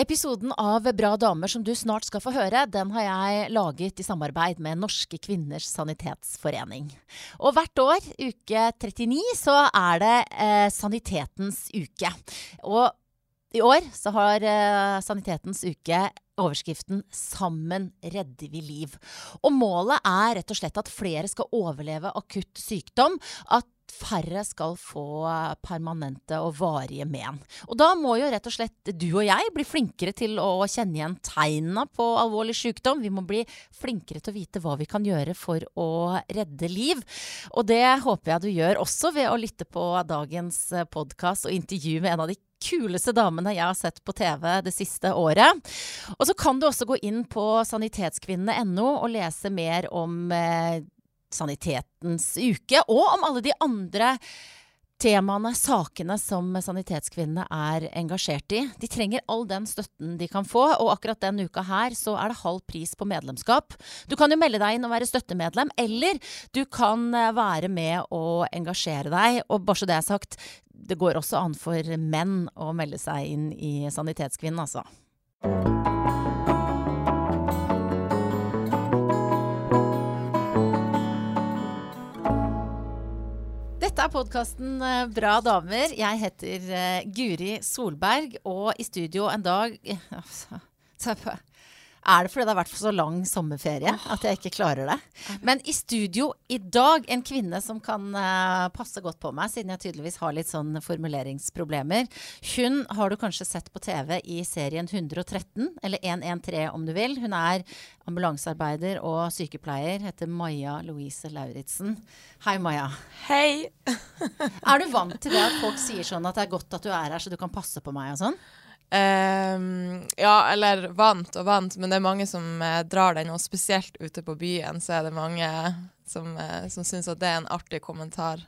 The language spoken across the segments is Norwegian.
Episoden av Bra damer som du snart skal få høre, den har jeg laget i samarbeid med Norske kvinners sanitetsforening. Og hvert år, uke 39, så er det eh, Sanitetens uke. Og i år så har eh, Sanitetens uke overskriften 'Sammen redder vi liv'. Og målet er rett og slett at flere skal overleve akutt sykdom. At færre skal få permanente og varige men. Og da må jo rett og slett du og jeg bli flinkere til å kjenne igjen tegnene på alvorlig sykdom. Vi må bli flinkere til å vite hva vi kan gjøre for å redde liv. Og det håper jeg du gjør også ved å lytte på dagens podkast og intervju med en av de kuleste damene jeg har sett på TV det siste året. Og så kan du også gå inn på sanitetskvinnene.no og lese mer om eh, Sanitetens uke, og om alle de andre temaene, sakene som Sanitetskvinnene er engasjert i. De trenger all den støtten de kan få, og akkurat den uka her så er det halv pris på medlemskap. Du kan jo melde deg inn og være støttemedlem, eller du kan eh, være med og engasjere deg. Og bare så det er sagt, det går også an for menn å melde seg inn i Sanitetskvinnen, altså. Dette er podkasten eh, Bra damer. Jeg heter uh, Guri Solberg, og i studio en dag Er det fordi det har vært for så lang sommerferie at jeg ikke klarer det? Men i studio i dag en kvinne som kan uh, passe godt på meg, siden jeg tydeligvis har litt sånn formuleringsproblemer. Hun har du kanskje sett på TV i serien 113, eller 113 om du vil. Hun er ambulansearbeider og sykepleier, heter Maja Louise Lauritzen. Hei, Maja. Hei. er du vant til det at folk sier sånn at det er godt at du er her, så du kan passe på meg og sånn? Um, ja, eller vant og vant, men det er mange som eh, drar den, og spesielt ute på byen så er det mange som, eh, som syns at det er en artig kommentar.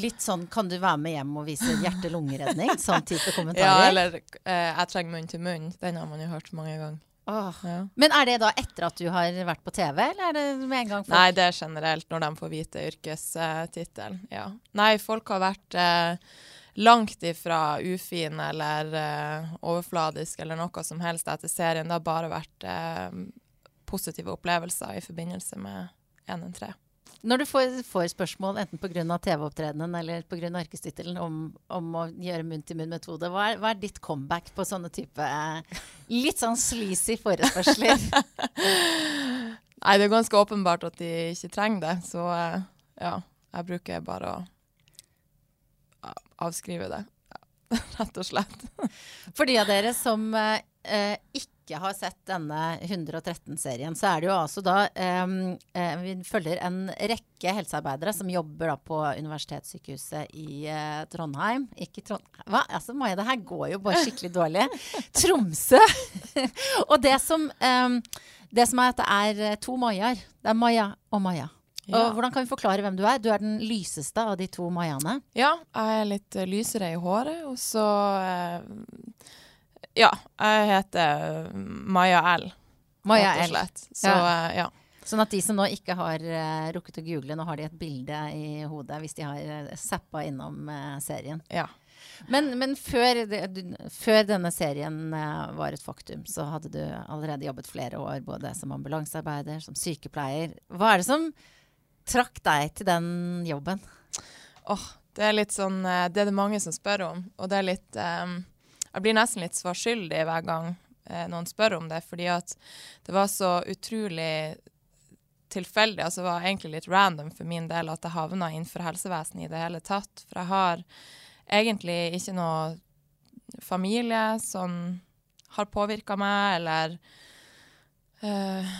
Litt sånn kan du være med hjem og vise hjerte-lungeredning? sånn type kommentarer? Ja, eller eh, jeg trenger munn til munn. Den har man jo hørt mange ganger. Oh. Ja. Men er det da etter at du har vært på TV, eller er det med en gang folk Nei, det er generelt når de får vite yrkestittelen. ja. Nei, folk har vært eh, langt ifra ufin eller uh, overfladisk eller noe som helst etter serien. Det har bare vært uh, positive opplevelser i forbindelse med 113. Når du får, får spørsmål enten pga. TV-opptredenen eller pga. yrkestittelen om, om, å gjøre munn-til-munn-metode, hva, hva, er ditt comeback på sånne type litt sånn sleazy forespørsler? Nei, det er ganske åpenbart at de ikke trenger det. Så uh, ja, jeg bruker bare å avskrive det. Ja, rett og slett. For de av dere som eh, ikke har sett denne 113-serien, så er det jo altså da eh, Vi følger en rekke helsearbeidere som jobber da på Universitetssykehuset i eh, Trondheim. Ikke Trondheim Hva? Altså, Maja, det her går jo bare skikkelig dårlig. Tromsø! og det som, det som er at det er to Majaer. Det er Maja og Maja. Ja. Og hvordan kan vi forklare hvem du er? Du er den lyseste av de to Mayaene. Ja, jeg er litt uh, lysere i håret, og så uh, Ja, jeg heter Maja L. Maja L. Så ja. Ja. Sånn at de som nå ikke har rukket å google, nå har de et bilde i hodet hvis de har zappa innom serien. Ja. Men, men før, før, denne serien var et faktum, så hadde du allerede jobbet flere år både som ambulansearbeider, som sykepleier. Hva er det som trakk deg til den jobben? Oh, det er litt sånn eh, Det er det mange som spør om. Og det er litt um, Jeg blir nesten litt svarskyldig hver gang eh, noen spør om det, fordi at det var så utrolig tilfeldig, altså det var egentlig litt random for min del at jeg havna innenfor helsevesenet i det hele tatt. For jeg har egentlig ikke noe familie som har påvirka meg, eller uh,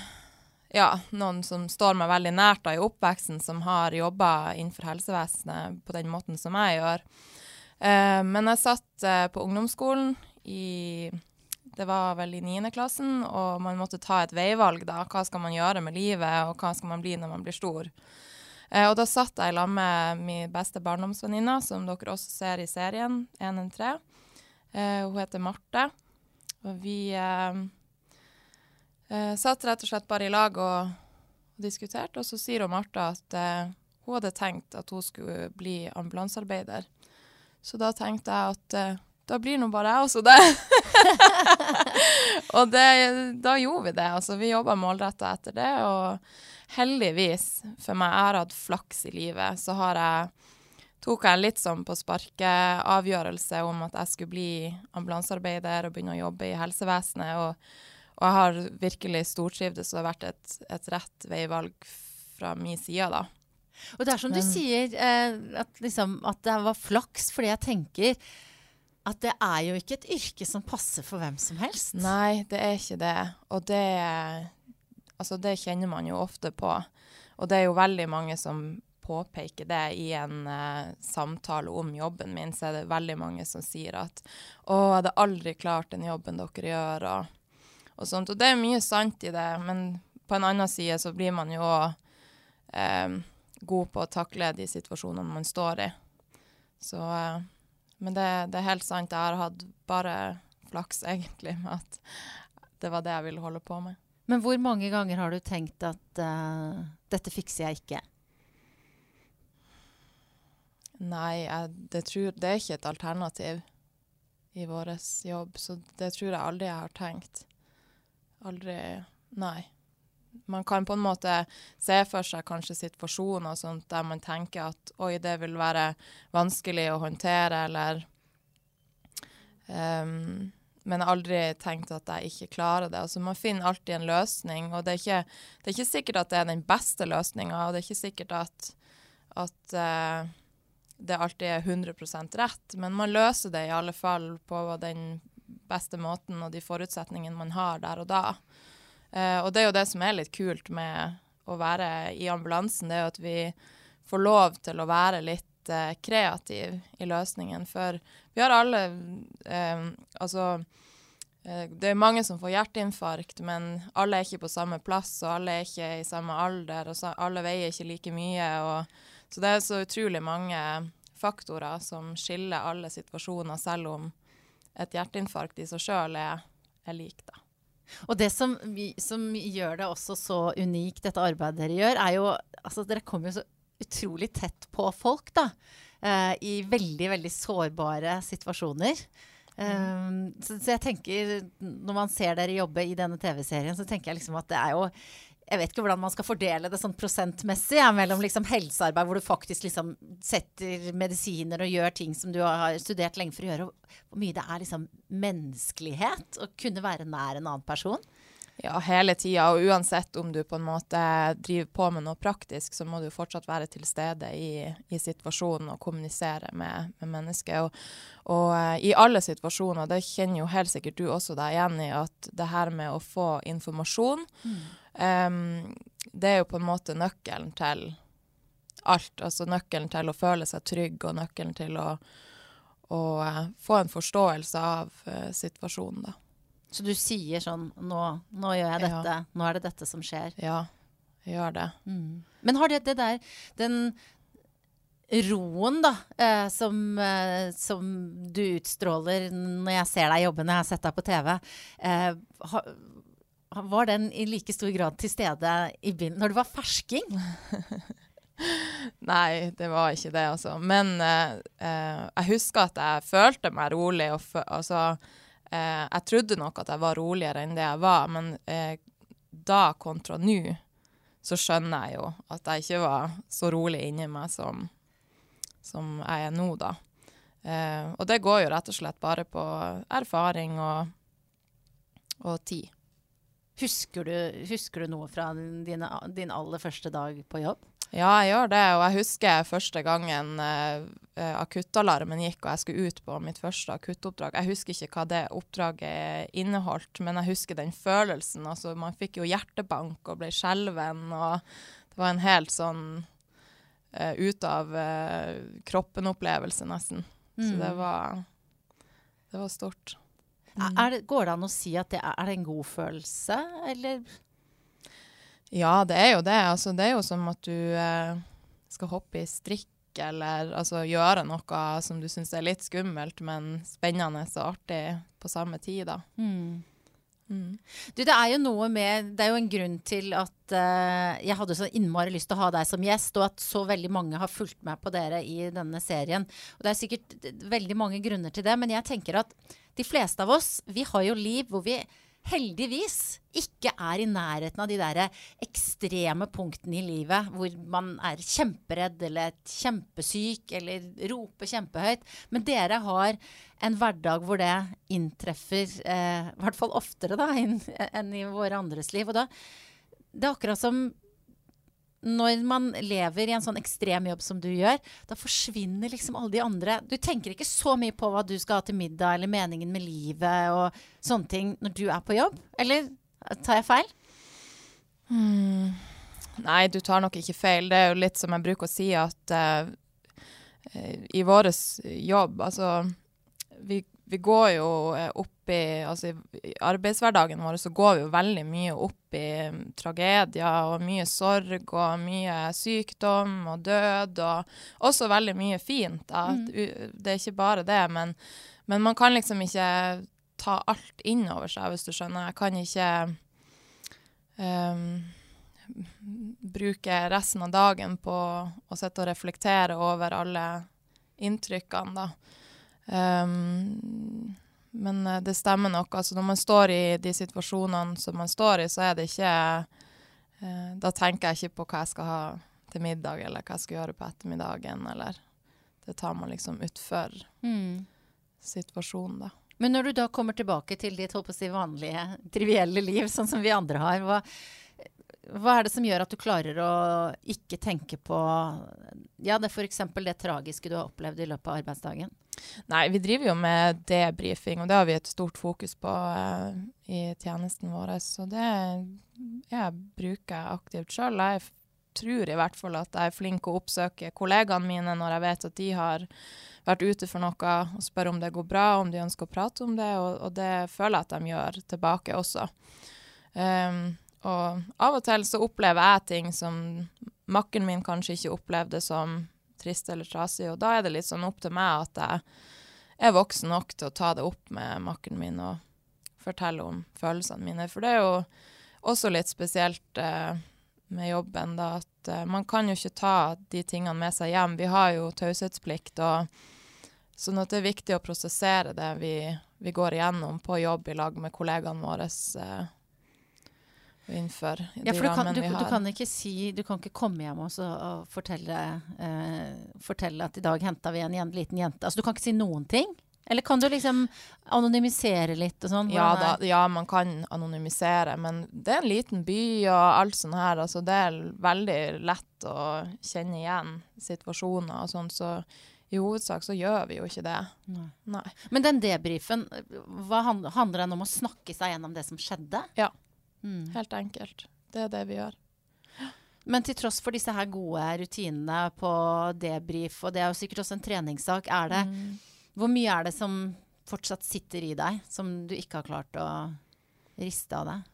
ja, noen som står meg veldig nært da, i oppveksten, som har jobba innenfor helsevesenet på den måten som jeg gjør. Eh, men jeg satt eh, på ungdomsskolen i Det var vel i niendeklassen, og man måtte ta et veivalg, da. Hva skal man gjøre med livet, og hva skal man bli når man blir stor? Eh, og da satt jeg sammen med min beste barndomsvenninne, som dere også ser i serien, 113. Eh, hun heter Marte. Og vi eh, satt rett og slett bare i lag og diskuterte, og så sier hun Martha at eh, hun hadde tenkt at hun skulle bli ambulansearbeider. Så da tenkte jeg at eh, da blir nå bare jeg også det. og det, da gjorde vi det. Altså, vi jobba målretta etter det. Og heldigvis for meg, jeg har hatt flaks i livet, så har jeg tok jeg litt sånn på sparket avgjørelse om at jeg skulle bli ambulansearbeider og begynne å jobbe i helsevesenet. Og, og jeg har virkelig stortrivdes, og det har vært et, et rett veivalg fra min side, da. Og det er som Men, du sier, eh, at, liksom, at det var flaks, fordi jeg tenker at det er jo ikke et yrke som passer for hvem som helst. Nei, det er ikke det. Og det, altså det kjenner man jo ofte på. Og det er jo veldig mange som påpeker det i en uh, samtale om jobben min, så er det veldig mange som sier at 'Å, jeg hadde aldri klart den jobben dere gjør', og, og sånt. Og det er mye sant i det, men på en annen side så blir man jo òg eh, god på å takle de situasjonene man står i. Så eh, men det, det, er helt sant. Jeg har hatt bare flaks, egentlig, med at det var det jeg ville holde på med. Men hvor mange ganger har du tenkt at uh, dette fikser jeg ikke? Nei, jeg, det, tror, det, er ikke et alternativ i vår jobb, så det tror jeg aldri jeg har tenkt. Aldri Nei man kan på en måte se for seg kanskje situasjoner sånt, der man tenker at oi, det vil være vanskelig å håndtere, eller um, Men aldri tenkt at jeg ikke klarer det. Altså, man finner alltid en løsning, og det er ikke, det er ikke sikkert at det er den beste løsninga, og det er ikke sikkert at, at uh, det alltid er 100% rett, men man løser det i alle fall på den beste måten og de forutsetningene man har der og da. Uh, og det er jo det som er litt kult med å være i ambulansen, det er jo at vi får lov til å være litt uh, kreativ i løsningen. For vi har alle uh, Altså det er mange som får hjerteinfarkt, men alle er ikke på samme plass, og alle er ikke i samme alder, og så, alle veier ikke like mye. Og, så det er så utrolig mange faktorer som skiller alle situasjoner, selv om et hjerteinfarkt i seg sjøl er, er lik, da. Og det som, som, gjør det også så unikt, dette arbeidet dere gjør, er jo altså Dere kommer jo så utrolig tett på folk, da. Eh, I veldig, veldig sårbare situasjoner. Um, så, så, jeg tenker, når man ser dere jobbe i denne TV-serien, så tenker jeg liksom at det er jo jeg vet ikke hvordan man skal fordele det sånn prosentmessig ja, mellom liksom helsearbeid, hvor du faktisk liksom setter medisiner og gjør ting som du har studert lenge for å gjøre, og hvor mye det er liksom menneskelighet å kunne være nær en annen person. Ja, hele tida. Og uansett om du på en måte driver på med noe praktisk, så må du fortsatt være til stede i, i situasjonen og kommunisere med, med mennesket. Og, og uh, i alle situasjoner, det kjenner jo helt sikkert du også deg igjen i, at det her med å få informasjon mm Um, det er jo på en måte nøkkelen til alt. Altså nøkkelen til å føle seg trygg, og nøkkelen til å, å uh, få en forståelse av uh, situasjonen, da. Så du sier sånn nå, nå, gjør jeg dette. Ja. Nå er det dette som skjer. Ja, jeg gjør det. Mm. Men har det, det der Den roen, da, eh, som, eh, som, du utstråler når jeg ser deg jobbe, når jeg har sett deg på TV, eh, ha, var den i like stor grad til stede i bilen når du var fersking? Nei, det var ikke det, altså. Men eh, eh, jeg husker at jeg følte meg rolig. Og altså, eh, jeg trodde nok at jeg var roligere enn det jeg var, men eh, da kontra nå, så skjønner jeg jo at jeg ikke var så rolig inni meg som, som jeg er nå, da. Eh, og det går jo rett og slett bare på erfaring og, og tid. Husker du, husker du noe fra din, din, aller første dag på jobb? Ja, jeg gjør det. Og jeg husker første gangen uh, akuttalarmen gikk og jeg skulle ut på mitt første akuttoppdrag. Jeg husker ikke hva det oppdraget inneholdt, men jeg husker den følelsen. Altså, man fikk jo hjertebank og ble skjelven, og det var en helt sånn uh, ut av uh, kroppen-opplevelse, nesten. Mm. Så det var, det var stort. Mm. Det, går det an å si at det er, er det en god følelse, eller? Ja, det er jo det. Altså, det er jo som at du eh, skal hoppe i strikk, eller altså, gjøre noe som du syns er litt skummelt, men spennende og artig på samme tid. da. Mm. Mm. Du, det er jo noe med Det er jo en grunn til at uh, jeg hadde så innmari lyst til å ha deg som gjest, og at så veldig mange har fulgt med på dere i denne serien. Og det er sikkert eh, veldig mange grunner til det, men jeg tenker at de fleste av oss, vi har jo liv hvor vi heldigvis ikke er i nærheten av de der ekstreme punktene i livet hvor man er kjemperedd eller kjempesyk eller roper kjempehøyt. Men dere har en hverdag hvor det inntreffer, eh, i hvert fall oftere da, enn i våre andres liv. Og da, det er akkurat som når man lever i en sånn ekstrem jobb som du gjør, da forsvinner liksom alle de andre Du tenker ikke så mye på hva du skal ha til middag, eller meningen med livet og sånne ting når du er på jobb? Eller tar jeg feil? Hmm. Nei, du tar nok ikke feil. Det er jo litt som jeg bruker å si, at uh, i vår jobb Altså, vi vi går jo eh, opp i Altså i arbeidshverdagen vår så går vi jo veldig mye opp i mm, tragedier og mye sorg og mye sykdom og død og også veldig mye fint. Da. Mm. Det er ikke bare det, men, men, man kan liksom ikke ta alt inn over seg, hvis du skjønner. Jeg kan ikke um, bruke resten av dagen på å sitte og reflektere over alle inntrykkene, da. Um, men uh, det stemmer nok. Altså når man står i de situasjonene som man står i, så er det ikke uh, Da tenker jeg ikke på hva jeg skal ha til middag, eller hva jeg skal gjøre på ettermiddagen, eller Det tar man liksom utfor mm. situasjonen, da. Men når du da kommer tilbake til ditt si, vanlige, trivielle liv, sånn som vi andre har, hva, hva er det som gjør at du klarer å ikke tenke på ja, det f.eks. det tragiske du har opplevd i løpet av arbeidsdagen? Nei, vi driver jo med debrifing, og det har vi et stort fokus på uh, i tjenesten vår. Så det jeg bruker jeg aktivt sjøl. Jeg tror i hvert fall at jeg er flink å oppsøke kollegaene mine når jeg vet at de har vært ute for noe, og spør om det går bra, om de ønsker å prate om det, og, og det føler jeg at de gjør tilbake også. Um, og av og til så opplever jeg ting som makken min kanskje ikke opplevde som trist eller trasig, og da er det litt sånn opp til meg at jeg er voksen nok til å ta det opp med makken min og fortelle om følelsene mine. For det er jo også litt spesielt eh, med jobben, da, at eh, man kan jo ikke ta de tingene med seg hjem. Vi har jo taushetsplikt, og sånn at det er viktig å prosessere det vi, vi går igjennom på jobb i lag med kollegaene våre. Eh, innenfor ja, rammene vi har. Du kan ikke si, du kan ikke komme hjem og, og fortelle, eh, fortelle, at i dag henta vi en, en liten jente. Altså, du kan ikke si noen ting? Eller kan du liksom anonymisere litt og sånn? Ja, da, ja, man kan anonymisere, men det er en liten by og alt sånt her. Altså, det er veldig lett å kjenne igjen situasjoner og sånn, så i hovedsak så gjør vi jo ikke det. Nei. Nei. Men den debrifen, handler den om å snakke seg gjennom det som skjedde? Ja. Mm. Helt enkelt. Det er det vi gjør. Men til tross for disse her gode rutinene på debrief, og det er jo sikkert også en treningssak, er det mm. Hvor mye er det som fortsatt sitter i deg, som du ikke har klart å riste av deg?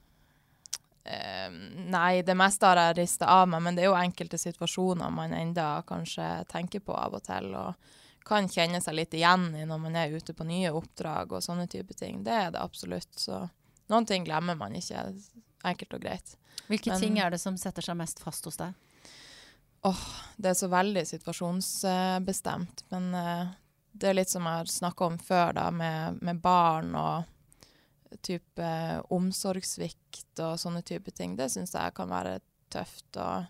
Um, nei, det meste har jeg rista av meg, men det er jo enkelte situasjoner man enda kanskje tenker på av og til, og kan kjenne seg litt igjen i når man er ute på nye oppdrag og sånne type ting. Det er det absolutt. Så noen ting glemmer man ikke. Enkelt og greit. Hvilke Men, ting er det som setter seg mest fast hos deg? Åh, oh, Det er så veldig situasjonsbestemt. Men uh, det er litt som jeg har snakka om før, da, med, med barn og type uh, omsorgssvikt og sånne type ting. Det syns jeg kan være tøft. Og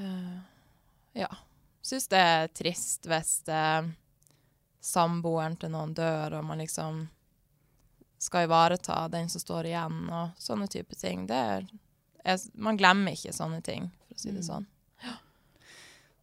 uh, ja. Syns det er trist hvis samboeren til noen dør, og man liksom skal ivareta den som står igjen, og sånne type ting. Er, er, man glemmer ikke sånne ting, for å si det mm. sånn.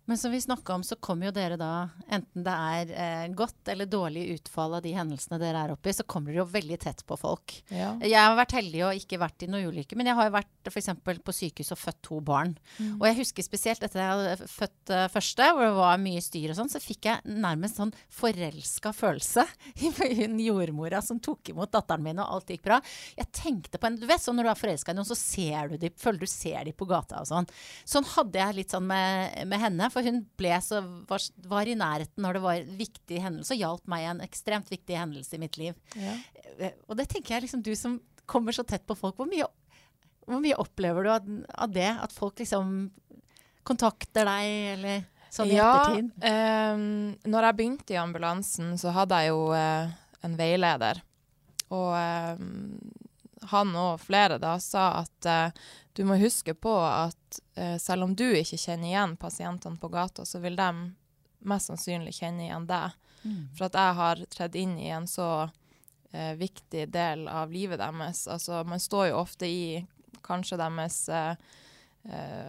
Men som vi snakka om, så kommer jo dere da, enten det er eh, godt eller dårlig utfall av de hendelsene dere er oppe i, så kommer dere jo veldig tett på folk. Ja. Jeg har vært heldig og ikke vært i noen ulykke, men jeg har jo vært f.eks. på sykehus og født to barn. Mm. Og jeg husker spesielt etter jeg hadde født uh, første, hvor det var mye styr og sånn, så fikk jeg nærmest sånn forelska følelse i hun jordmora som tok imot datteren min, og alt gikk bra. Jeg tenkte på en Du vet sånn når du er forelska i noen, så ser du de, føler du ser de på gata og sånn. Sånn hadde jeg litt sånn med, med henne for hun ble så, var, var, i nærheten når det var en viktig hendelse, og hjalp meg i en ekstremt viktig hendelse i mitt liv. Ja. Eh, og det tenker jeg liksom du som kommer så tett på folk. Hvor mye, hvor mye opplever du av, av det? At folk liksom kontakter deg, eller sånn i ja, ettertid? Um, når jeg begynte i ambulansen, så hadde jeg jo uh, en veileder. Og um, han og flere da sa at uh, du må huske på at uh, selv om du ikke kjenner igjen pasientene på gata, så vil de mest sannsynlig kjenne igjen deg. Mm. For at jeg har tredd inn i en så viktig del av livet deres. Altså, man står jo ofte i kanskje deres uh,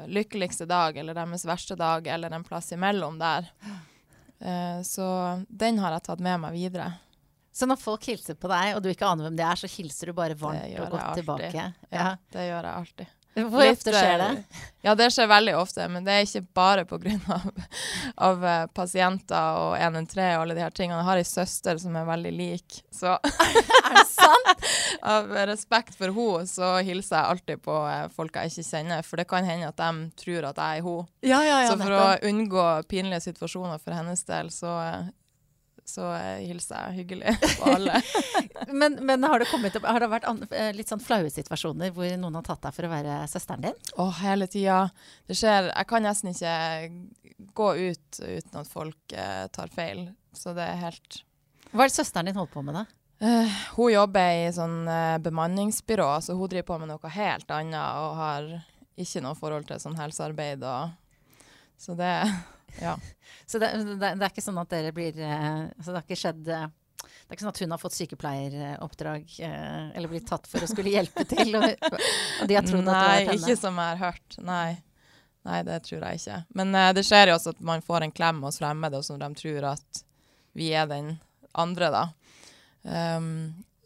lykkeligste dag eller deres verste dag, eller en plass imellom der. Uh, så den har jeg tatt med meg videre. Så når folk hilser på deg, og du ikke aner hvem det er, så hilser du bare varmt og godt tilbake? Ja. det gjør jeg alltid. Hvor Litt, ofte skjer det? Ja, det skjer veldig ofte. Men det er ikke bare pga. Av, av uh, pasienter og 113 og alle de her tingene. Jeg har ei søster som er veldig lik, så Er det sant? av respekt for henne så hilser jeg alltid på uh, folk jeg ikke kjenner. For det kan hende at de tror at jeg er henne. Ja, ja, ja, så for nettopp. å unngå pinlige situasjoner for hennes del, så så hilser jeg hyggelig på alle. men, men, har, det kommet har det vært an, eh, litt sånn flaue situasjoner hvor noen har tatt deg for å være søsteren din? Å, hele tida. Det skjer. Jeg kan nesten ikke gå ut uten at folk eh, tar feil. Så det er helt Hva er det søsteren din holder på med, da? Uh, hun jobber i sånn uh, bemanningsbyrå, så hun driver på med noe helt annet og har ikke noe forhold til sånn helsearbeid. Og, så det ja. Så det, det, det, er ikke sånn at dere blir uh, altså Det har ikke skjedd uh, det er ikke sånn at hun har fått sykepleieroppdrag eh, eller blitt tatt for å skulle hjelpe til, og, og de har trodd Nei, at det var henne? ikke som jeg har hørt. Nei. Nei, det tror jeg ikke. Men uh, det skjer jo også at man får en klem hos fremmede, og som de tror at vi er den andre, da. Um,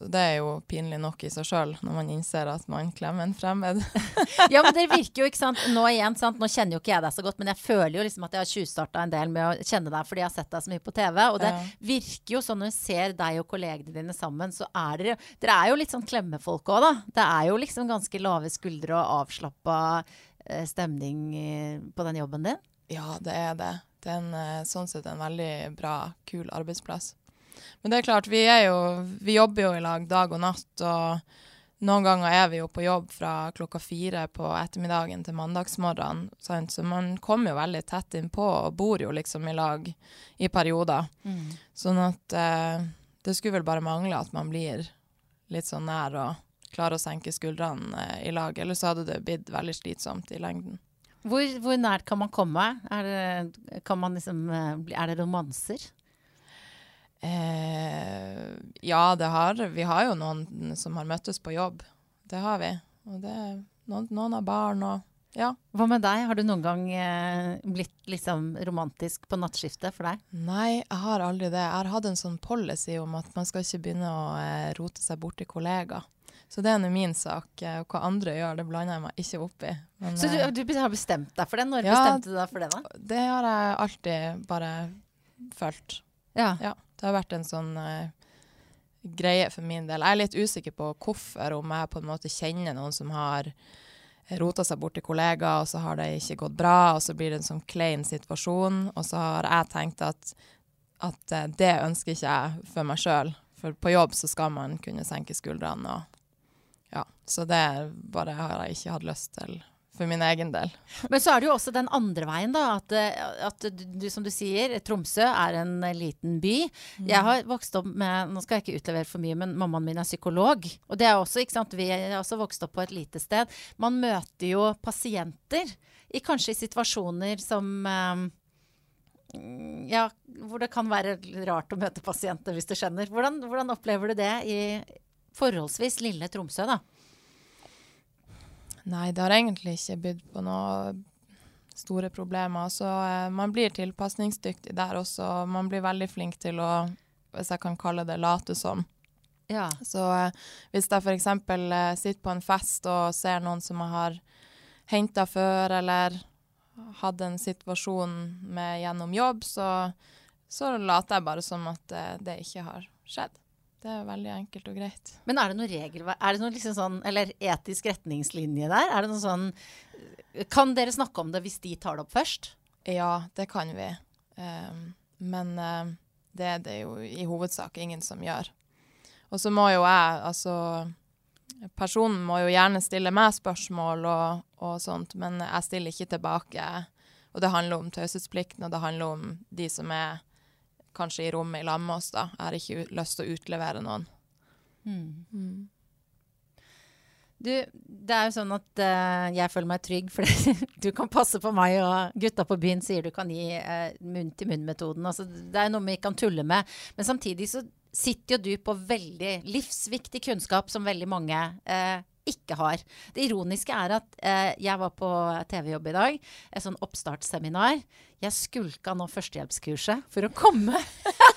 det er jo pinlig nok i seg sjøl, når man innser at man klemmer en fremmed. ja, men det virker jo, ikke sant. Nå igjen, sant? Nå kjenner jo ikke jeg deg så godt, men jeg føler jo liksom at jeg har tjuvstarta en del med å kjenne deg fordi jeg har sett deg så mye på TV. Og det ja. virker jo sånn når du ser deg og kollegene dine sammen, så er dere Dere er jo litt sånn klemmefolk òg, da. Det er jo liksom ganske lave skuldre og avslappa eh, stemning eh, på den jobben din. Ja, det er det. Det er en, eh, sånn sett en veldig bra, kul arbeidsplass. Men det er klart, vi, er jo, vi jobber jo i lag dag og natt. og noen ganger er vi jo på jobb fra klokka fire på ettermiddagen til mandagsmorgenen. Så man kommer jo veldig tett innpå og bor jo liksom i lag i perioder. Mm. Sånn at eh, det skulle vel bare mangle at man blir litt sånn nær og klarer å senke skuldrene eh, i lag. Ellers hadde det blitt veldig slitsomt i lengden. Hvor, hvor nært kan man komme? Er det, kan man liksom, eh, er det romanser? Eh, ja, det har vi. har jo noen som har møttes på jobb. Det har vi. Og det noen, noen har barn og ja. Hva med deg? Har du noen gang eh, blitt liksom romantisk på nattskiftet for deg? Nei, jeg har aldri det. Jeg har hatt en sånn policy om at man skal ikke begynne å eh, rote seg bort til kollegaer. Så det er nå min sak. Eh, hva andre gjør, det blander jeg meg ikke opp i. Men, så du, eh, du, har bestemt deg for det? Når ja, bestemte du deg for det, da? Det har jeg alltid bare følt. Ja. ja. Det har vært en sånn uh, greie for min del. Jeg er litt usikker på hvorfor, om jeg på en måte kjenner noen som har rota seg bort til kollegaer, og så har det ikke gått bra, og så blir det en sånn klein situasjon. Og så har jeg tenkt at, at uh, det ønsker ikke jeg for meg sjøl. For på jobb så skal man kunne senke skuldrene og ja. Så det bare har jeg ikke hatt lyst til for min egen del. Men så er det jo også den andre veien, da. At, eh, at du, som du sier, Tromsø er en liten by. Mm. Jeg har vokst opp med Nå skal jeg ikke utlevere for mye, men mammaen min er psykolog. Og det er også, ikke sant, vi har også vokst opp på et lite sted. Man møter jo pasienter i kanskje i situasjoner som um, ja, hvor det kan være rart å møte pasienter, hvis du skjønner. Hvordan, hvordan opplever du det i forholdsvis lille Tromsø, da? Nei, det har egentlig ikke bydd på noen store problemer. Så eh, man blir tilpasningsdyktig der også. Man blir veldig flink til å, hvis jeg kan kalle det, late som. Ja. Så eh, hvis jeg f.eks. Eh, sitter på en fest og ser noen som jeg har henta før, eller hadde en situasjon med gjennom jobb, så, så later jeg bare som at eh, det ikke har skjedd. Det er veldig enkelt og greit. Men er det noe regelverk Er det noe liksom sånn, eller etisk retningslinje der? Er det noe sånn Kan dere snakke om det hvis de tar det opp først? Ja, det kan vi. Um, men uh, det er det jo i hovedsak ingen som gjør. Og så må jo jeg altså personen må jo gjerne stille meg spørsmål og, og, sånt, men jeg stiller ikke tilbake. Og det handler om taushetsplikten, og det handler om de som er kanskje i rommet i lag med oss. da. Jeg har ikke lyst til å utlevere noen. Mm. Mm. Du, det er jo sånn at uh, jeg føler meg trygg, for du kan passe på meg, og gutta på byen sier du kan gi uh, munn-til-munn-metoden. Altså, det er noe vi kan tulle med. Men samtidig så sitter jo du på veldig livsviktig kunnskap som veldig mange uh, ikke har. Det ironiske er at eh, jeg var på TV-jobb i dag, et sånn oppstartsseminar. Jeg skulka nå førstehjelpskurset for å komme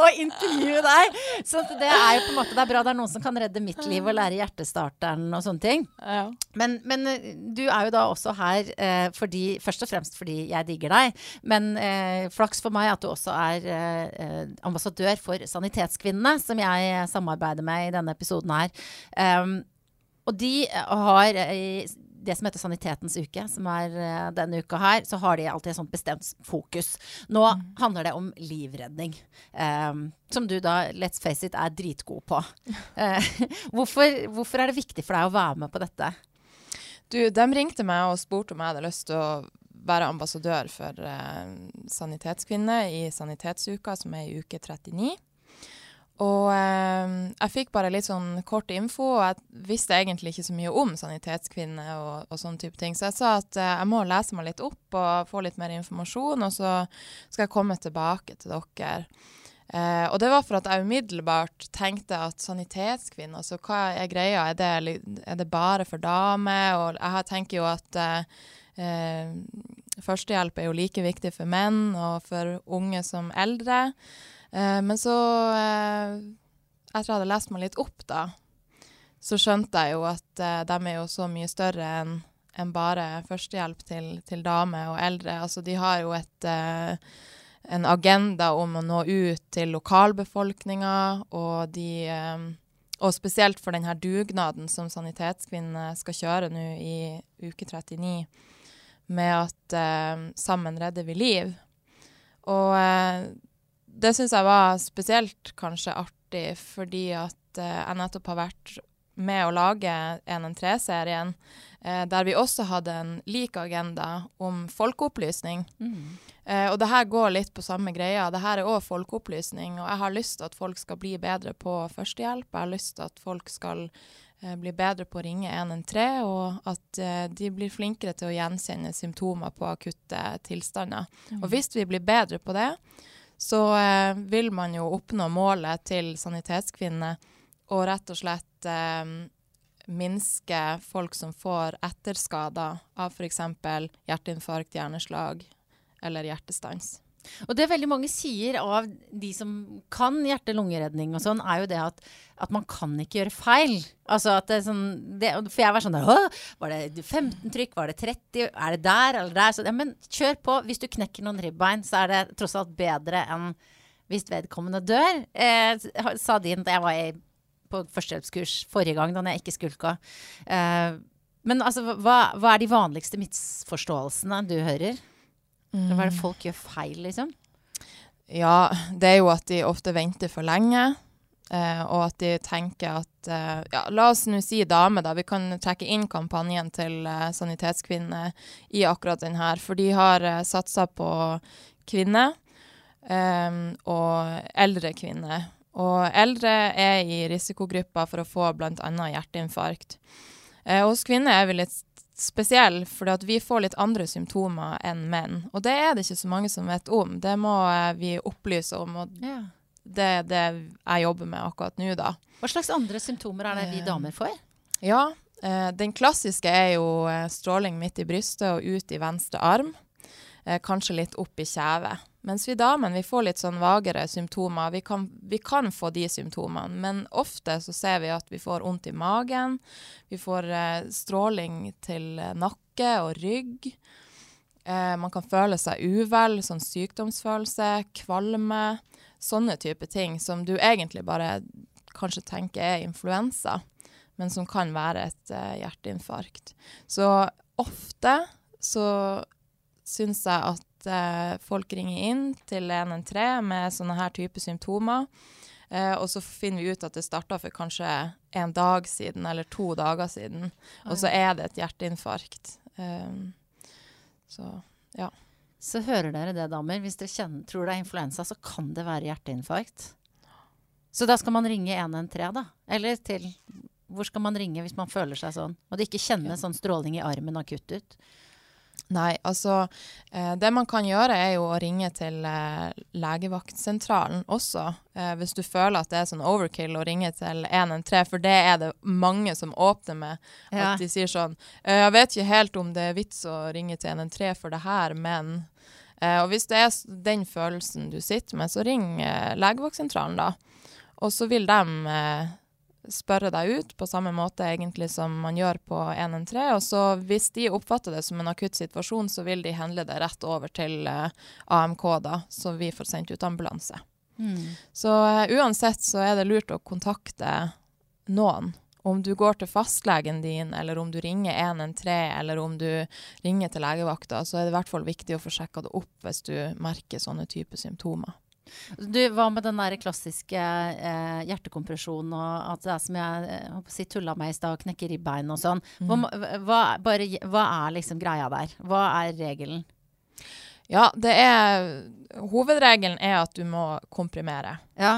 og intervjue deg. Så det er jo på en måte det er bra det er noen som kan redde mitt liv og lære hjertestarteren og sånne ting. Ja. Men, men, eh, du er jo da også her eh, fordi, først og fremst fordi jeg digger deg. Men eh, flaks for meg at du også er eh, ambassadør for Sanitetskvinnene, som jeg samarbeider med i denne episoden her. Um, og de har eh, det som heter Sanitetens uke, som er uh, denne uka her, så har de alltid et sånt bestemt fokus. Nå mm. handler det om livredning. Um, som du da, let's face it, er dritgod på. Uh, hvorfor, hvorfor, er det viktig for deg å være med på dette? Du, de ringte meg og spurte om jeg hadde lyst til å være ambassadør for uh, Sanitetskvinner i Sanitetsuka, som er i uke 39. Og eh, jeg fikk bare litt sånn kort info, og jeg visste egentlig ikke så mye om sanitetskvinner og, og sånne type ting. Så jeg sa at eh, jeg må lese meg litt opp og få litt mer informasjon, og så skal jeg komme tilbake til dere. Eh, og det var for at jeg umiddelbart tenkte at sanitetskvinner, altså hva er greia? Er det, er det bare for damer? Og jeg tenker jo at eh, førstehjelp er jo like viktig for menn og for unge som eldre. Eh, men så, eh, etter at jeg hadde lest meg litt opp, da, så skjønte jeg jo at eh, de er jo så mye større enn en bare førstehjelp til, til damer og eldre. Altså, de har jo et, eh, en agenda om å nå ut til lokalbefolkninga, og de eh, og spesielt for denne dugnaden som Sanitetskvinner skal kjøre nå i uke 39, med at eh, sammen redder vi liv. Og det syns jeg var spesielt kanskje artig, fordi at eh, jeg nettopp har vært med å lage 113-serien, eh, der vi også hadde en lik agenda om folkeopplysning. Mm. Eh, og det her går litt på samme greia. Det her er òg folkeopplysning, og jeg har lyst til at folk skal bli bedre på førstehjelp. Jeg har lyst til at folk skal eh, bli bedre på å ringe 113, og at eh, de blir flinkere til å gjenkjenne symptomer på akutte tilstander. Mm. Og hvis vi blir bedre på det, så eh, vil man jo oppnå målet til Sanitetskvinner og rett og slett eh, minske folk som får etterskader av f.eks. hjerteinfarkt, hjerneslag eller hjertestans. Og det veldig mange sier av de som kan hjerte-lungeredning og sånn, er jo det at, at, man kan ikke gjøre feil. Altså at det er sånn det, For jeg var sånn der Var det 15 trykk? Var det 30? Er det der eller der? Så, ja, men kjør på. Hvis du knekker noen ribbein, så er det tross alt bedre enn hvis vedkommende dør. Eh, sa din da jeg var i, på førstehjelpskurs forrige gang, da jeg ikke skulka. Eh, men altså, hva, hva er de vanligste misforståelsene du hører? Mm. Hva er det folk gjør feil, liksom? Ja, det er jo at de ofte venter for lenge. Eh, og at de tenker at eh, ja, La oss nå si dame, da. Vi kan trekke inn kampanjen til eh, Sanitetskvinner i akkurat den her. For de har eh, satsa på kvinner eh, og eldre kvinner. Og eldre er i risikogrupper for å få bl.a. hjerteinfarkt. Eh, hos kvinner er vi litt spesiell, fordi vi får litt andre symptomer enn menn. Og det er det ikke så mange som vet om. Det må eh, vi opplyse om. og ja. Det er det jeg jobber med akkurat nå, da. Hva slags andre symptomer er det vi damer får? Ja, eh, Den klassiske er jo eh, stråling midt i brystet og ut i venstre arm. kanskje litt opp i kjevet. Mens vi damer vi får litt sånn vagere symptomer. Vi kan, vi kan, få de symptomene, men ofte så ser vi at vi får vondt i magen. Vi får eh, stråling til nakke og rygg. Eh, man kan føle seg uvel, sånn sykdomsfølelse, kvalme. Sånne type ting som du egentlig bare kanskje tenker er influensa, men som kan være et eh, hjerteinfarkt. Så ofte så syns jeg at eh, folk ringer inn til 113 med sånne her type symptomer. Uh, og så finner vi ut at det starta for kanskje en dag siden eller to dager siden. Og så er det et hjerteinfarkt. Um, så ja. Så hører dere det, damer. Hvis dere kjenner, tror det er influensa, så kan det være hjerteinfarkt. Så da skal man ringe 113, da? Eller til Hvor skal man ringe hvis man føler seg sånn? Og det ikke kjennes sånn stråling i armen akutt ut? Nei, altså eh, Det man kan gjøre, er jo å ringe til eh, legevaktsentralen også. Eh, hvis du føler at det er sånn overkill å ringe til 113, for det er det mange som åpner med. Ja. At de sier sånn «Eh, Jeg vet ikke helt om det er vits å ringe til 113 for det her, men eh, Og hvis det er den følelsen du sitter med, så ring legevaktsentralen, da. Og så vil de spørre deg ut på samme måte egentlig som man gjør på 113. Og så hvis de oppfatter det som en akutt situasjon, så vil de henle det rett over til uh, AMK, da, så vi får sendt ut ambulanse. Så uh, uansett så er det lurt å kontakte noen. Om du går til fastlegen din, eller om du ringer 113, eller om du ringer til legevakta, så er det i hvert fall viktig å få sjekka det opp hvis du merker sånne typer symptomer. Du, Hva med den der klassiske eh, hjertekompresjonen og at det er som jeg eh, å si, tulla med i stad, knekke ribbein og sånn. Hva, må- hva, bare, hva er liksom greia der? Hva er regelen? Ja, det er Hovedregelen er at du må komprimere. Ja.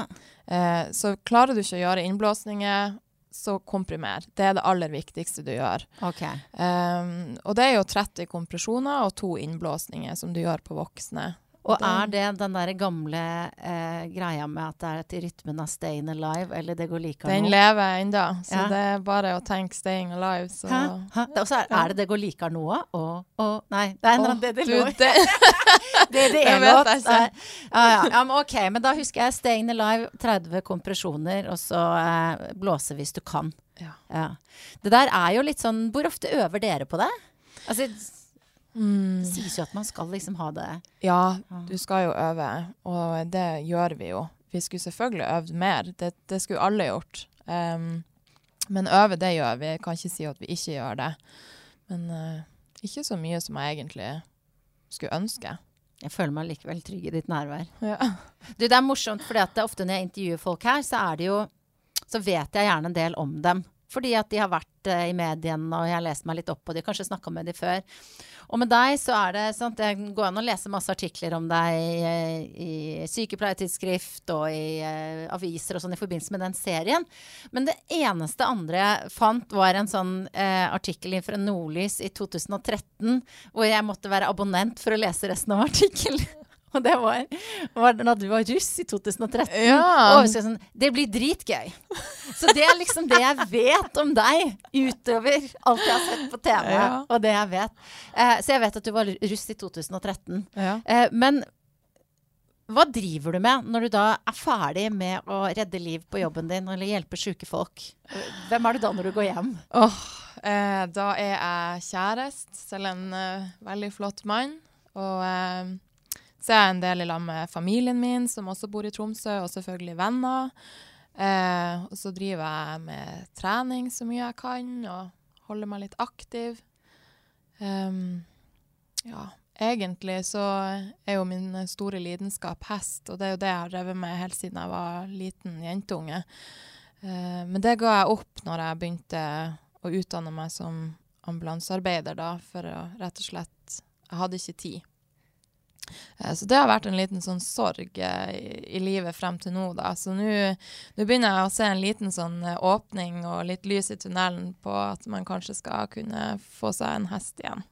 Eh, så klarer du ikke å gjøre innblåsninger, så komprimer. Det er det aller viktigste du gjør. OK. Um, og det er jo 30 kompresjoner og to innblåsninger som du gjør på voksne. Og er det den der gamle eh, greia med at det er at rytmen av 'staying Alive', eller 'Det går like Den nå'? lever ennå, så Ja. det er bare å tenke 'staying alive', så Hæ? Hæ? Og så er, Ja. er det 'Det går like nå'? òg? å Nei, det er en eller annen det lå. det, Det er det er låt. Ja, ja. ja, men OK. Men da husker jeg 'Staying Alive', 30 kompresjoner, og så eh, blåse hvis du kan. Ja. Ja. Det der er jo litt sånn Hvor ofte øver dere på det? Altså, det mm, sies jo at man skal liksom ha det ja, du skal jo øve, og det gjør vi jo. Vi skulle selvfølgelig øvd mer, det, det skulle alle gjort. Um, men øve, det gjør vi. Jeg kan ikke si at vi ikke gjør det. Men uh, ikke så mye som jeg egentlig skulle ønske. Jeg føler meg likevel trygg i ditt nærvær. Ja. Du, det er morsomt, for ofte når jeg intervjuer folk her, så er det jo Så vet jeg gjerne en del om dem. Fordi at de har vært eh, i mediene, og jeg har lest meg litt opp på de, kanskje snakka med de før. Og med deg så er det sånn at det går an å lese masse artikler om deg i, i sykepleiertidsskrift og i uh, aviser og sånn i forbindelse med den serien. Men det eneste andre jeg fant, var en sånn uh, artikkel fra Nordlys i 2013, hvor jeg måtte være abonnent for å lese resten av artikkelen. Og det var, var da du var russ i 2013. Ja. Og sånn, det blir dritgøy. Så det er liksom det jeg vet om deg, utover alt jeg har sett på TV. Ja. Og det jeg vet. Eh, så jeg vet at du var russ i 2013. Ja. Eh, men hva driver du med når du da er ferdig med å redde liv på jobben din, eller hjelpe syke folk? Hvem er du da når du går hjem? Åh, eh, da er jeg kjæreste til en eh, veldig flott mann. Og så er jeg en del i lag med familien min, som også bor i Tromsø, og selvfølgelig venner. Eh, og så driver jeg med trening så mye jeg kan, og holder meg litt aktiv. Um, ja, egentlig så er jo min store lidenskap hest, og det er jo det jeg har drevet med helt siden jeg var liten jentunge. Eh, men det ga jeg opp når jeg begynte å utdanne meg som ambulansearbeider, da, for å rett og slett Jeg hadde ikke tid. Eh, Så det har vært en liten sånn sorg eh, i, i livet frem til nå, da. Så nå begynner jeg å se en liten sånn eh, åpning og litt lys i tunnelen på at man kanskje skal kunne få seg en hest igjen.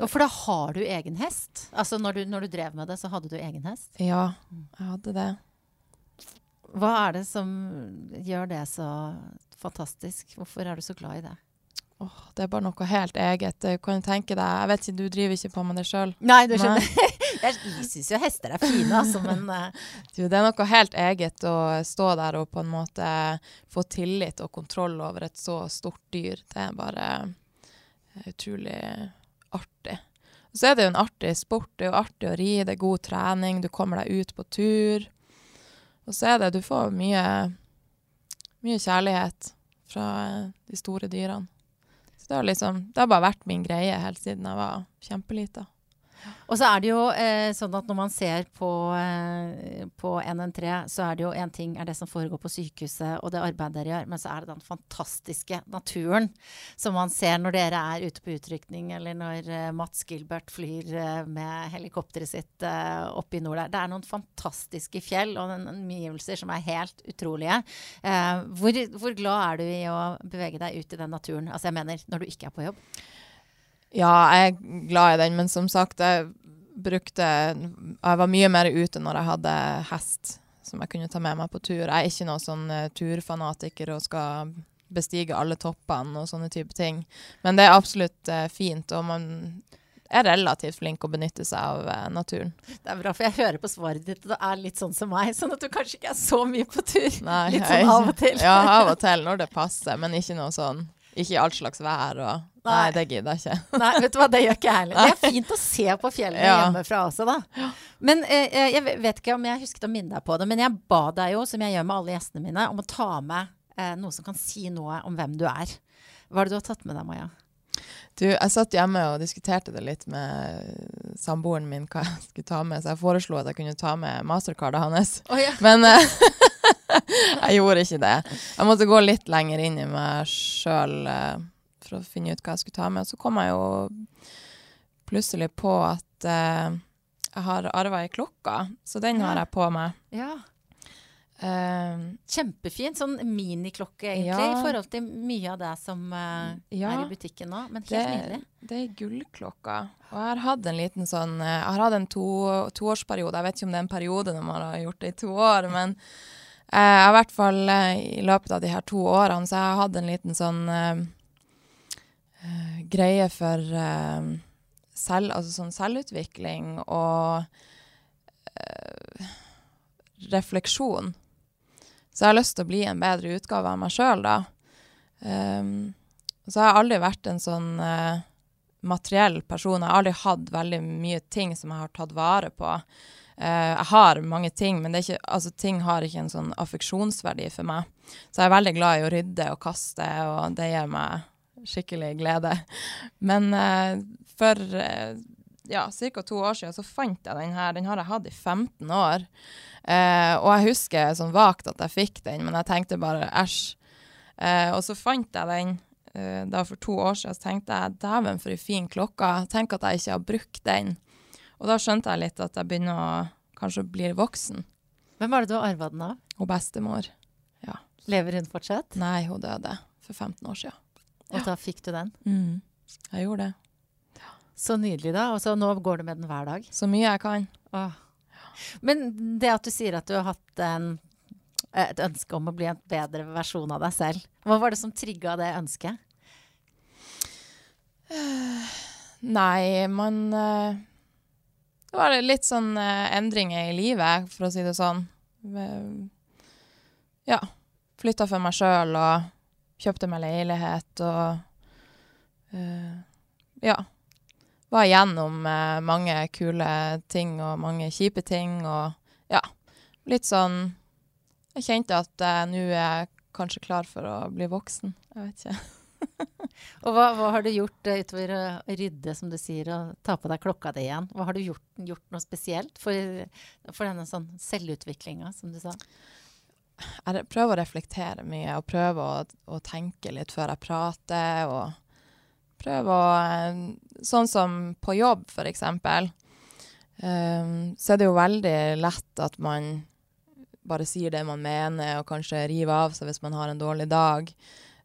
Og for da har du egen hest. Altså når du, når du drev med det, så hadde du egen hest. Ja, jeg hadde det. Hva er det som gjør det så fantastisk? Hvorfor er du så glad i det? Åh, det er bare noe helt eget. Du kan tenke deg Jeg vet ikke, du driver ikke på med det sjøl. Nei, du skjønner. Jeg syns jo hester er fine, altså, men uh. Du, det er noe helt eget å stå der og på en måte få tillit og kontroll over et så stort dyr. Det er bare eh, utrolig artig. Og så er det jo en artig sport. Det er jo artig å ri, det er god trening, du kommer deg ut på tur. Og så er det Du får mye, mye kjærlighet fra de store dyrene. Så det har liksom Det har bare vært min greie helt siden jeg var kjempelita. Og så er det jo eh, sånn at når man ser på, eh, på NN3, så er det jo én ting er det som foregår på sykehuset og det arbeidet dere gjør, men så er det den fantastiske naturen som man ser når dere er ute på utrykning, eller når eh, Mats Gilbert flyr eh, med helikopteret sitt eh, oppe i nord der. Det er noen fantastiske fjell og omgivelser som er helt utrolige. Eh, hvor, hvor glad er du i å bevege deg ut i den naturen? Altså jeg mener når du ikke er på jobb? Ja, jeg er glad i den, men som sagt, jeg brukte Jeg var mye mer ute når jeg hadde hest som jeg kunne ta med meg på tur. Jeg er ikke noen sånn uh, turfanatiker og skal bestige alle toppene og sånne type ting. Men det er absolutt uh, fint, og man er relativt flink å benytte seg av uh, naturen. Det er bra, for jeg hører på svaret ditt, og det er litt sånn som meg. Sånn at du kanskje ikke er så mye på tur. Nei, litt sånn av og til. ja, av og til når det passer, men ikke noe sånn Ikke i alt slags vær og Nei, Nei det gidder jeg ikke. Nei, vet du hva, det gjør ikke jeg heller. Det er fint å se på fjellene ja. hjemmefra også, da. Men eh, jeg vet ikke om jeg husket å minne deg på det, men jeg ba deg jo, som jeg gjør med alle gjestene mine, om å ta med eh, noe som kan si noe om hvem du er. Hva er det du har tatt med deg, Maja? Du, jeg satt hjemme og diskuterte det litt med samboeren min hva jeg skulle ta med, så jeg foreslo at jeg kunne ta med mastercardet hans. Oh, ja. Men eh, jeg gjorde ikke det. Jeg måtte gå litt lenger inn i meg sjøl for å finne ut hva jeg skulle ta med. Og så kom jeg jo plutselig på at uh, jeg har arva ei klokke, så den har jeg på meg. Ja. Uh, Kjempefin. Sånn miniklokke, egentlig, ja. i forhold til mye av det som uh, ja, er i butikken nå. Men helt det, nydelig. Det er gullklokka. Og jeg har hatt en liten sånn uh, Jeg har hatt en to, toårsperiode. Jeg vet ikke om det er en periode når man har gjort det i to år, men har i hvert fall i løpet av de her to årene så jeg har hatt en liten sånn greie for selv, altså sånn selvutvikling og refleksjon. Så jeg har lyst til å bli en bedre utgave av meg sjøl, da. Um, så jeg aldri vært en sånn uh, materiell person. Jeg har aldri hatt veldig mye ting som jeg har tatt vare på. Uh, jeg har mange ting, men ikke, altså, ting har ikke en sånn affeksjonsverdi for meg. Så jeg er veldig glad i å rydde og kaste, og det gir meg skikkelig glede. Men uh, for ja, ca. to år siden så fant jeg den her. Den har jeg hatt i 15 år. Eh, og jeg husker sånn vagt at jeg fikk den, men jeg tenkte bare æsj. Eh, og så fant jeg den eh, da for to år siden, så tenkte jeg dæven for ei en fin klokke. Tenk at jeg ikke har brukt den. Og da skjønte jeg litt at jeg begynner å kanskje bli voksen. Hvem var det du har arva den av? Hun bestemor. Ja. Lever hun fortsatt? Nei, hun døde for 15 år siden. Og da fikk du den? Mm. Jeg gjorde det. Så nydelig, da. Og så nå går du med den hver dag? Så mye jeg kan. Åh. Men det at du sier at du har hatt en, et ønske om å bli en bedre versjon av deg selv, hva var det som trigga det ønsket? Uh, nei, man uh, Det var litt sånn uh, endringer i livet, for å si det sånn. ja. Flytta for meg sjøl og kjøpte meg leilighet og Ja var igjennom uh, mange kule ting og mange kjipe ting. Og ja, litt sånn Jeg kjente at jeg nå er kanskje klar for å bli voksen. Jeg vet ikke. og hva, hva, har du gjort uh, utover å rydde, som du sier, og ta på deg klokka di igjen? Hva Har du gjort, gjort noe spesielt for, for denne sånn selvutviklinga, som du sa? Jeg prøver å reflektere mye og prøver å, å tenke litt før jeg prater. og prøver å eh, Sånn som på jobb, eksempel, um, så er det jo veldig lett at man bare sier det man mener, og kanskje river av seg hvis man har en dårlig dag.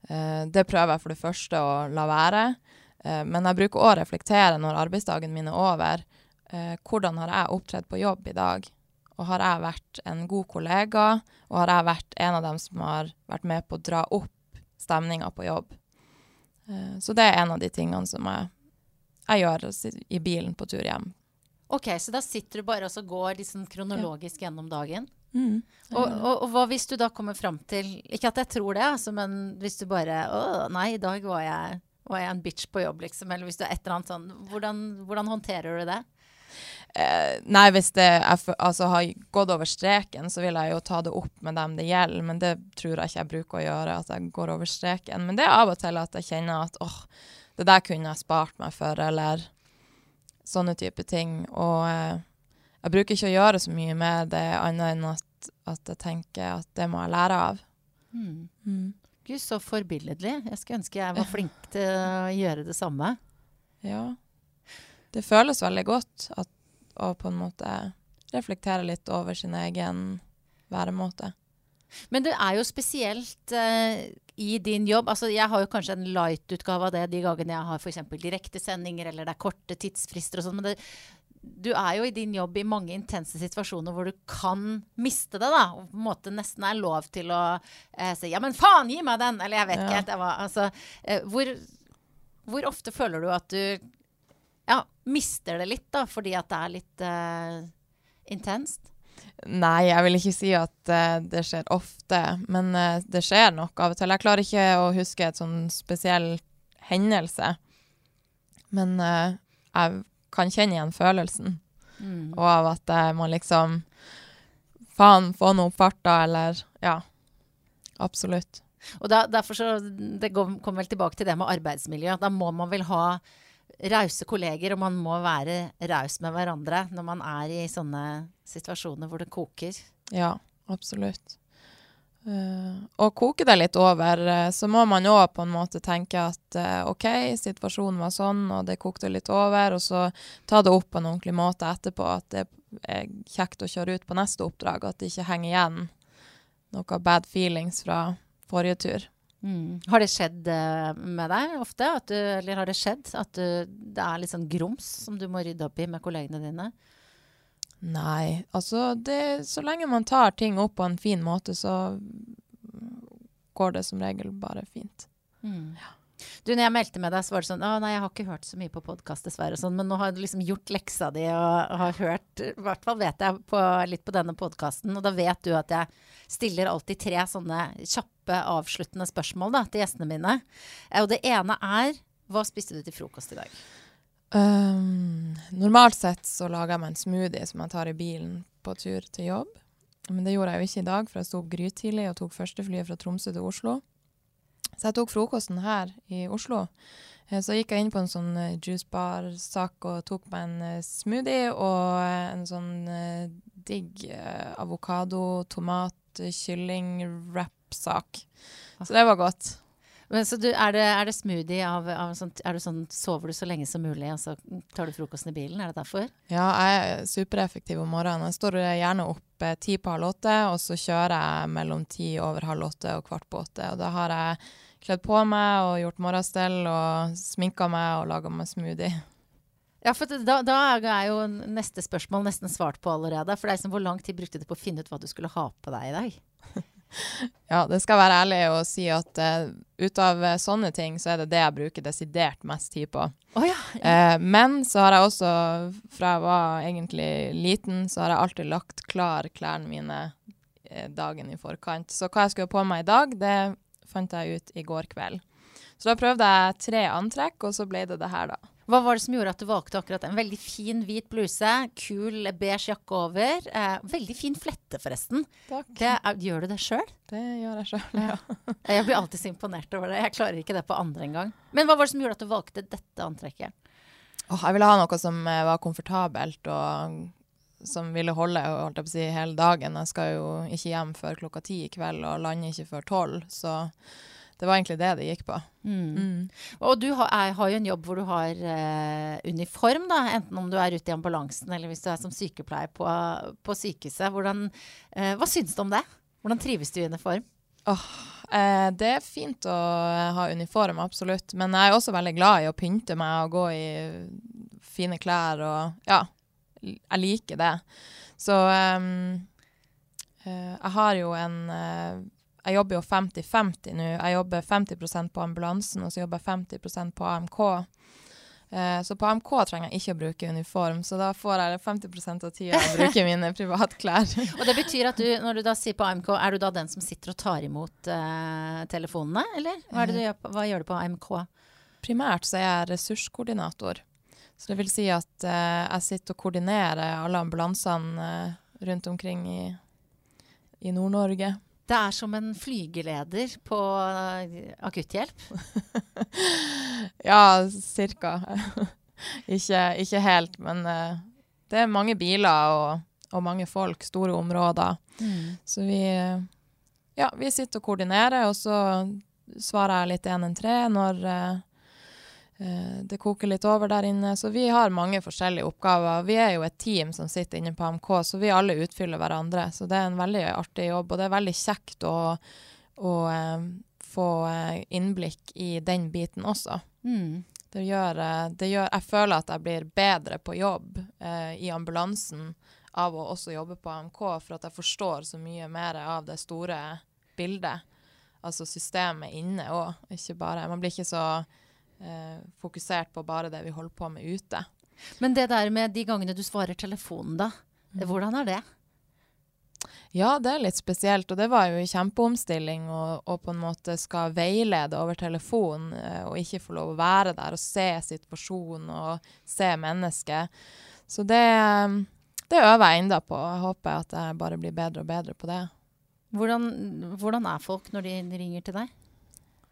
Uh, det prøver jeg for det første å la være. Uh, men jeg bruker å reflektere når arbeidsdagen min er over. Uh, hvordan har jeg opptredd på jobb i dag? Og har jeg vært en god kollega? Og har jeg vært en av dem som har vært med på å dra opp stemninga på jobb? Eh, så det er en av de tingene som jeg, jeg gjør i bilen på tur hjem. Ok, Så da sitter du bare og går liksom kronologisk ja. gjennom dagen? Mm, og, og, og, hva hvis du da kommer fram til Ikke at jeg tror det, altså, men hvis du bare Å, nei, i dag var jeg, var jeg en bitch på jobb, liksom. Eller hvis du er et eller annet sånn Hvordan, hvordan håndterer du det? Eh, nei, hvis det jeg, altså, har gått over streken, så vil jeg jo ta det opp med dem det gjelder. Men det tror jeg ikke jeg bruker å gjøre, at jeg går over streken. Men det er av og til at jeg kjenner at åh, det der kunne jeg spart meg for, eller sånne type ting. Og eh, jeg bruker ikke å gjøre så mye med det, annet enn at, at jeg tenker at det må jeg lære av. Mm. Gud, så forbilledlig. Jeg skulle ønske jeg var flink til å gjøre det samme. Ja. Det føles veldig godt at, å på en måte reflektere litt over sin egen væremåte. Men det er jo spesielt eh, i din jobb. Altså, jeg har jo kanskje en light-utgave av det de gangene jeg har f.eks. direktesendinger eller det er korte tidsfrister og sånn. Men det, du er jo i din jobb i mange intense situasjoner hvor du kan miste det. da, og på en måte nesten er lov til å eh, si 'ja, men faen, gi meg den'! Eller jeg vet Ja. ikke helt. Var, altså, eh, hvor, hvor ofte føler du at du ja, mister det litt, da, fordi at det er litt uh, intenst? Nei, jeg vil ikke si at uh, det skjer ofte, men uh, det skjer nok av og til. Jeg klarer ikke å huske et sånn spesiell hendelse, men jeg kan kjenne igjen følelsen. Mm. Og av at man liksom Faen, få noe opp farta, eller Ja. Absolutt. Og da, derfor så, Det går- kommer vel tilbake til det med arbeidsmiljø. Da må man vel ha rause kolleger, og man må være raus med hverandre når man er i sånne situasjoner hvor det koker. Ja, absolutt. Uh, og koker det litt over, eh, så må man òg på en måte tenke at uh, OK, situasjonen var sånn, og det kokte litt over, og så ta det opp på en ordentlig måte etterpå. At det er kjekt å kjøre ut på neste oppdrag, at det ikke henger igjen noe bad feelings fra forrige tur. Mm. Har det skjedd eh, med deg ofte? At du, eller har det skjedd at du, det er litt sånn grums som du må rydde opp i med kollegene dine? Nei, altså det, så lenge man tar ting opp på en fin måte, så går det som regel bare fint. Mm. Du, når jeg meldte med deg, så var det sånn Å nei, jeg har ikke hørt så mye på podkast, dessverre. og Sånn, men nå har du liksom gjort leksa di og har hørt I hvert fall vet jeg på, litt på denne podkasten. Og da vet du at jeg stiller alltid tre sånne kjappe, avsluttende spørsmål da, til gjestene mine. Eh, Og det ene er Hva spiste du til frokost i dag? Um, normalt sett så lager jeg meg en smoothie som jeg tar i bilen på tur til jobb. Men det gjorde jeg jo ikke i dag, for jeg sto opp grytidlig og tok første flyet fra Tromsø til Oslo. Så jeg tok frokosten her i Oslo. Eh, Så gikk jeg inn på en sånn eh, juicebar-sak og tok meg en eh, smoothie og en sånn digg avokado, tomat, kylling, wrap-sak. Så det var godt. Men, så du, er, det, er det smoothie av, av sånt, er du sånn, Sover du så lenge som mulig, og så tar du frokosten i bilen? Er det derfor? Ja, jeg er supereffektiv om morgenen. Jeg står gjerne opp eh, ti på halv åtte, og så kjører jeg mellom ti over halv åtte og kvart på åtte. Og da har jeg kledd på meg og gjort morgenstell og sminka meg og laga meg smoothie. Ja, for da, da er jo neste spørsmål nesten svart på allerede. For det er liksom, Hvor lang tid brukte du på å finne ut hva du skulle ha på deg i dag? Ja, det skal være ærlig å si at uh, ut av eh, sånne ting, så er det det jeg bruker desidert mest tid på. Å ja. uh, men så har jeg også, fra jeg var egentlig liten, så har jeg alltid lagt klar klærne mine dagen i forkant. Så hva jeg skulle ha på meg i dag, det fant jeg ut i går kveld. Så da prøvde jeg tre antrekk, og så ble det det her, da. Hva var det som gjorde at du valgte akkurat en veldig fin hvit bluse, kul beige jakke over? Eh, veldig fin flette, forresten. Takk. Det er, gjør du det sjøl? Det gjør jeg sjøl, ja. Jeg blir alltid så imponert over det. Jeg klarer ikke det på andre engang. Men hva var det som gjorde at du valgte dette antrekket? Åh, jeg ville ha noe som eh, var komfortabelt, og som ville holde holdt jeg på å si, hele dagen. Jeg skal jo ikke hjem før klokka ti i kveld, og lander ikke før tolv, så det var egentlig det det gikk på. Mm. Og du har, er, har jo en jobb hvor du har uh, uniform, da. Enten om du er ute i ambulansen eller hvis du er som sykepleier på, på sykehuset. Hvordan, uh, hva syns du om det? Hvordan trives du i uniform? Eh, det er fint å ha uniform, absolutt. Men jeg er også veldig glad i å pynte meg og gå i fine klær og Ja, jeg liker det. Så um, jeg har jo en eh, Jeg jobber jo 50-50 nå. Jeg jobber 50% på ambulansen, og så jobber jeg 50% på AMK. Eh, så på AMK trenger jeg ikke å bruke uniform, så da får jeg 50% av tida å bruke mine privatklær. Og det betyr at du, når du da sier på AMK, er du da den som sitter og tar imot uh, telefonene, eller? Hva, du gjør, hva gjør du på AMK? Primært så er jeg ressurskoordinator. Så det vil si at eh, jeg sitter og koordinerer alle ambulansene eh, rundt omkring i, i Nord-Norge. Det er som en flygeleder på eh, akutthjelp. Ja, cirka. ikke, ikke helt, men uh, det er mange biler og, og, mange folk, store områder. Mm. Så vi, ja, vi sitter og koordinerer, og så svarer jeg litt 113 når uh, det koker litt over der inne. Så vi har mange forskjellige oppgaver. Vi er jo et team som sitter inne på AMK, så vi alle utfyller hverandre. Så det er en veldig artig jobb, og det er veldig kjekt å, å få innblikk i den biten også. Mm. Det gjør, eh, det gjør, Jeg føler at jeg blir bedre på jobb eh, i ambulansen av å også jobbe på AMK, for at jeg forstår så mye mer av det store bildet. Altså systemet inne òg, ikke bare Man blir ikke så eh, fokusert på bare det vi holder på med ute. Men det der med de gangene du svarer telefonen, da. Mm. Hvordan er det? Ja, det er litt spesielt. Og det var jo en kjempeomstilling å på en måte skal veilede over telefon eh, og ikke få lov å være der og se situasjonen og se mennesket. Så det, det øver jeg enda på. Jeg håper at jeg bare blir bedre og bedre på det. Hvordan, hvordan er folk når de ringer til deg?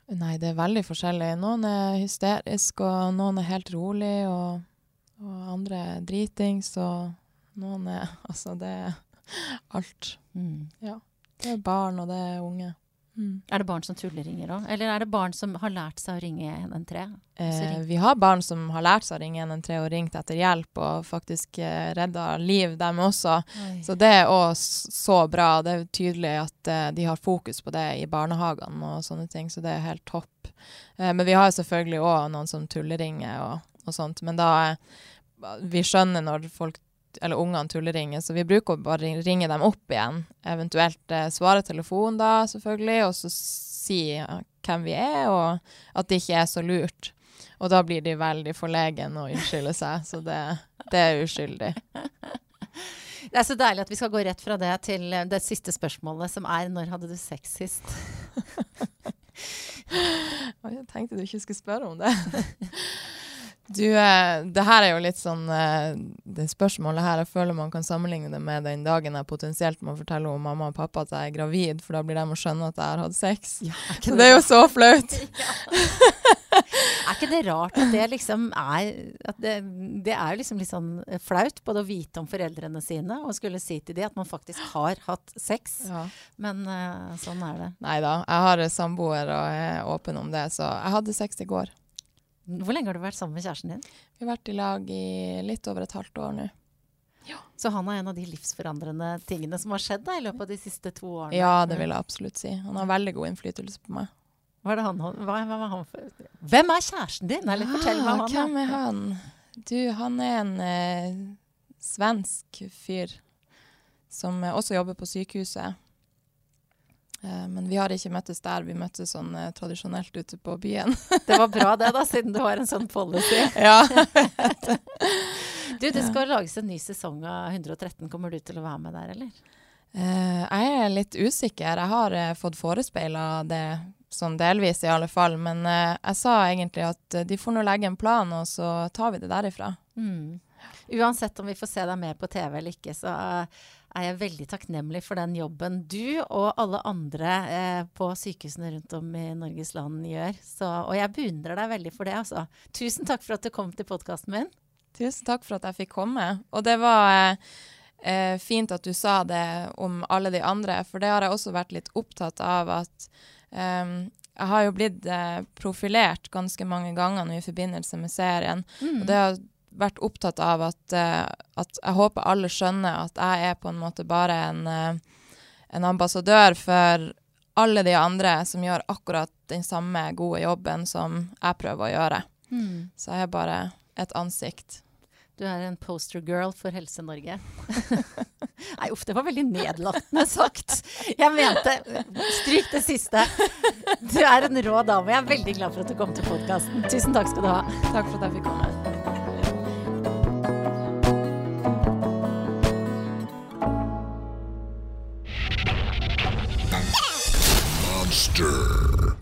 Nei, det er veldig forskjellig. Noen er hysteriske, og noen er helt rolig, og, og andre er dritings, og noen er Altså, det er alt. Mm. Ja. Det er barn, og det er unge. Mm. Er det barn som tulleringer òg, eller er det barn som har lært seg å ringe 113? Eh, vi har barn som har lært seg å ringe 113 og ringt etter hjelp, og faktisk eh, redda liv, dem også. Oi. Så det er òg så bra. Det er tydelig at eh, de har fokus på det i barnehagene og sånne ting, så det er helt topp. Eh, men vi har selvfølgelig òg noen som tulleringer og, og sånt. Men da eh, vi skjønner når folk eller ungene tulleringer, så vi bruker å bare ringe dem opp igjen. Eventuelt eh, svare telefon, da, selvfølgelig, og så si hvem vi er, og at det ikke er så lurt. Og da blir de veldig forlegen og unnskylder seg, så det, det er uskyldig. Det er så deilig at vi skal gå rett fra det til eh, det siste spørsmålet, som er når hadde du sex sist? Jeg tenkte du ikke skulle spørre om det. Du, eh, det her er jo litt sånn eh, Det spørsmålet her, jeg føler man kan sammenligne det med den dagen jeg potensielt må fortelle om mamma og pappa at jeg er gravid, for da blir de å skjønne at jeg har hatt sex. Ja, så det er jo så flaut. er ikke det rart at det liksom er at det, det er liksom litt sånn flaut både å vite om foreldrene sine og skulle si til dem at man faktisk har hatt sex. Ja. Men sånn er det. Nei da. Jeg har samboer og er åpen om det, så jeg hadde sex i går. Hvor lenge har du vært sammen med kjæresten din? Vi har vært i lag i litt over et halvt år nå. Ja. Så han er en av de livsforandrende tingene som har skjedd da, i løpet av de siste to årene? Ja, det vil jeg absolutt si. Han har veldig god innflytelse på meg. Hva er han, hva, hva han for? Hvem er kjæresten din? Eller fortell meg ah, han. Hvem er han? Du, han er en eh, svensk fyr som også jobber på sykehuset. Eh, men vi har ikke møttes der, vi møttes sånn eh, tradisjonelt ute på byen. det var bra det, da, siden du har en sånn policy. ja. du, det skal lages en ny sesong av 113. Kommer du til å være med der, eller? Eh, jeg er litt usikker. Jeg har eh, fått forespeila det sånn delvis, i alle fall. Men eh, jeg sa egentlig at de får nå legge en plan, og så tar vi det derifra. Mm. Uansett om vi får se deg mer på TV eller ikke, så er jeg veldig takknemlig for den jobben du og alle andre eh, på sykehusene rundt om i Norges land gjør. Så, og jeg beundrer deg veldig for det. Altså. Tusen takk for at du kom til podkasten min. Tusen takk for at jeg fikk komme. Og det var eh, eh, fint at du sa det om alle de andre, for det har jeg også vært litt opptatt av at eh, jeg har jo blitt eh, profilert ganske mange ganger nå i forbindelse med serien. Mm. og det har vært opptatt av at, uh, at, jeg håper alle skjønner at jeg er på en måte bare en, uh, en, ambassadør for alle de andre som gjør akkurat den samme gode jobben som jeg prøver å gjøre. Mm. Så jeg er bare et ansikt. Du er en poster girl for Helse-Norge. Nei, uff, det var veldig nedlatende sagt. Jeg mente Stryk det siste. Du er en rå dame. Jeg er veldig glad for at du kom til podkasten. Tusen takk skal du ha. Takk for at jeg fikk komme. Monster.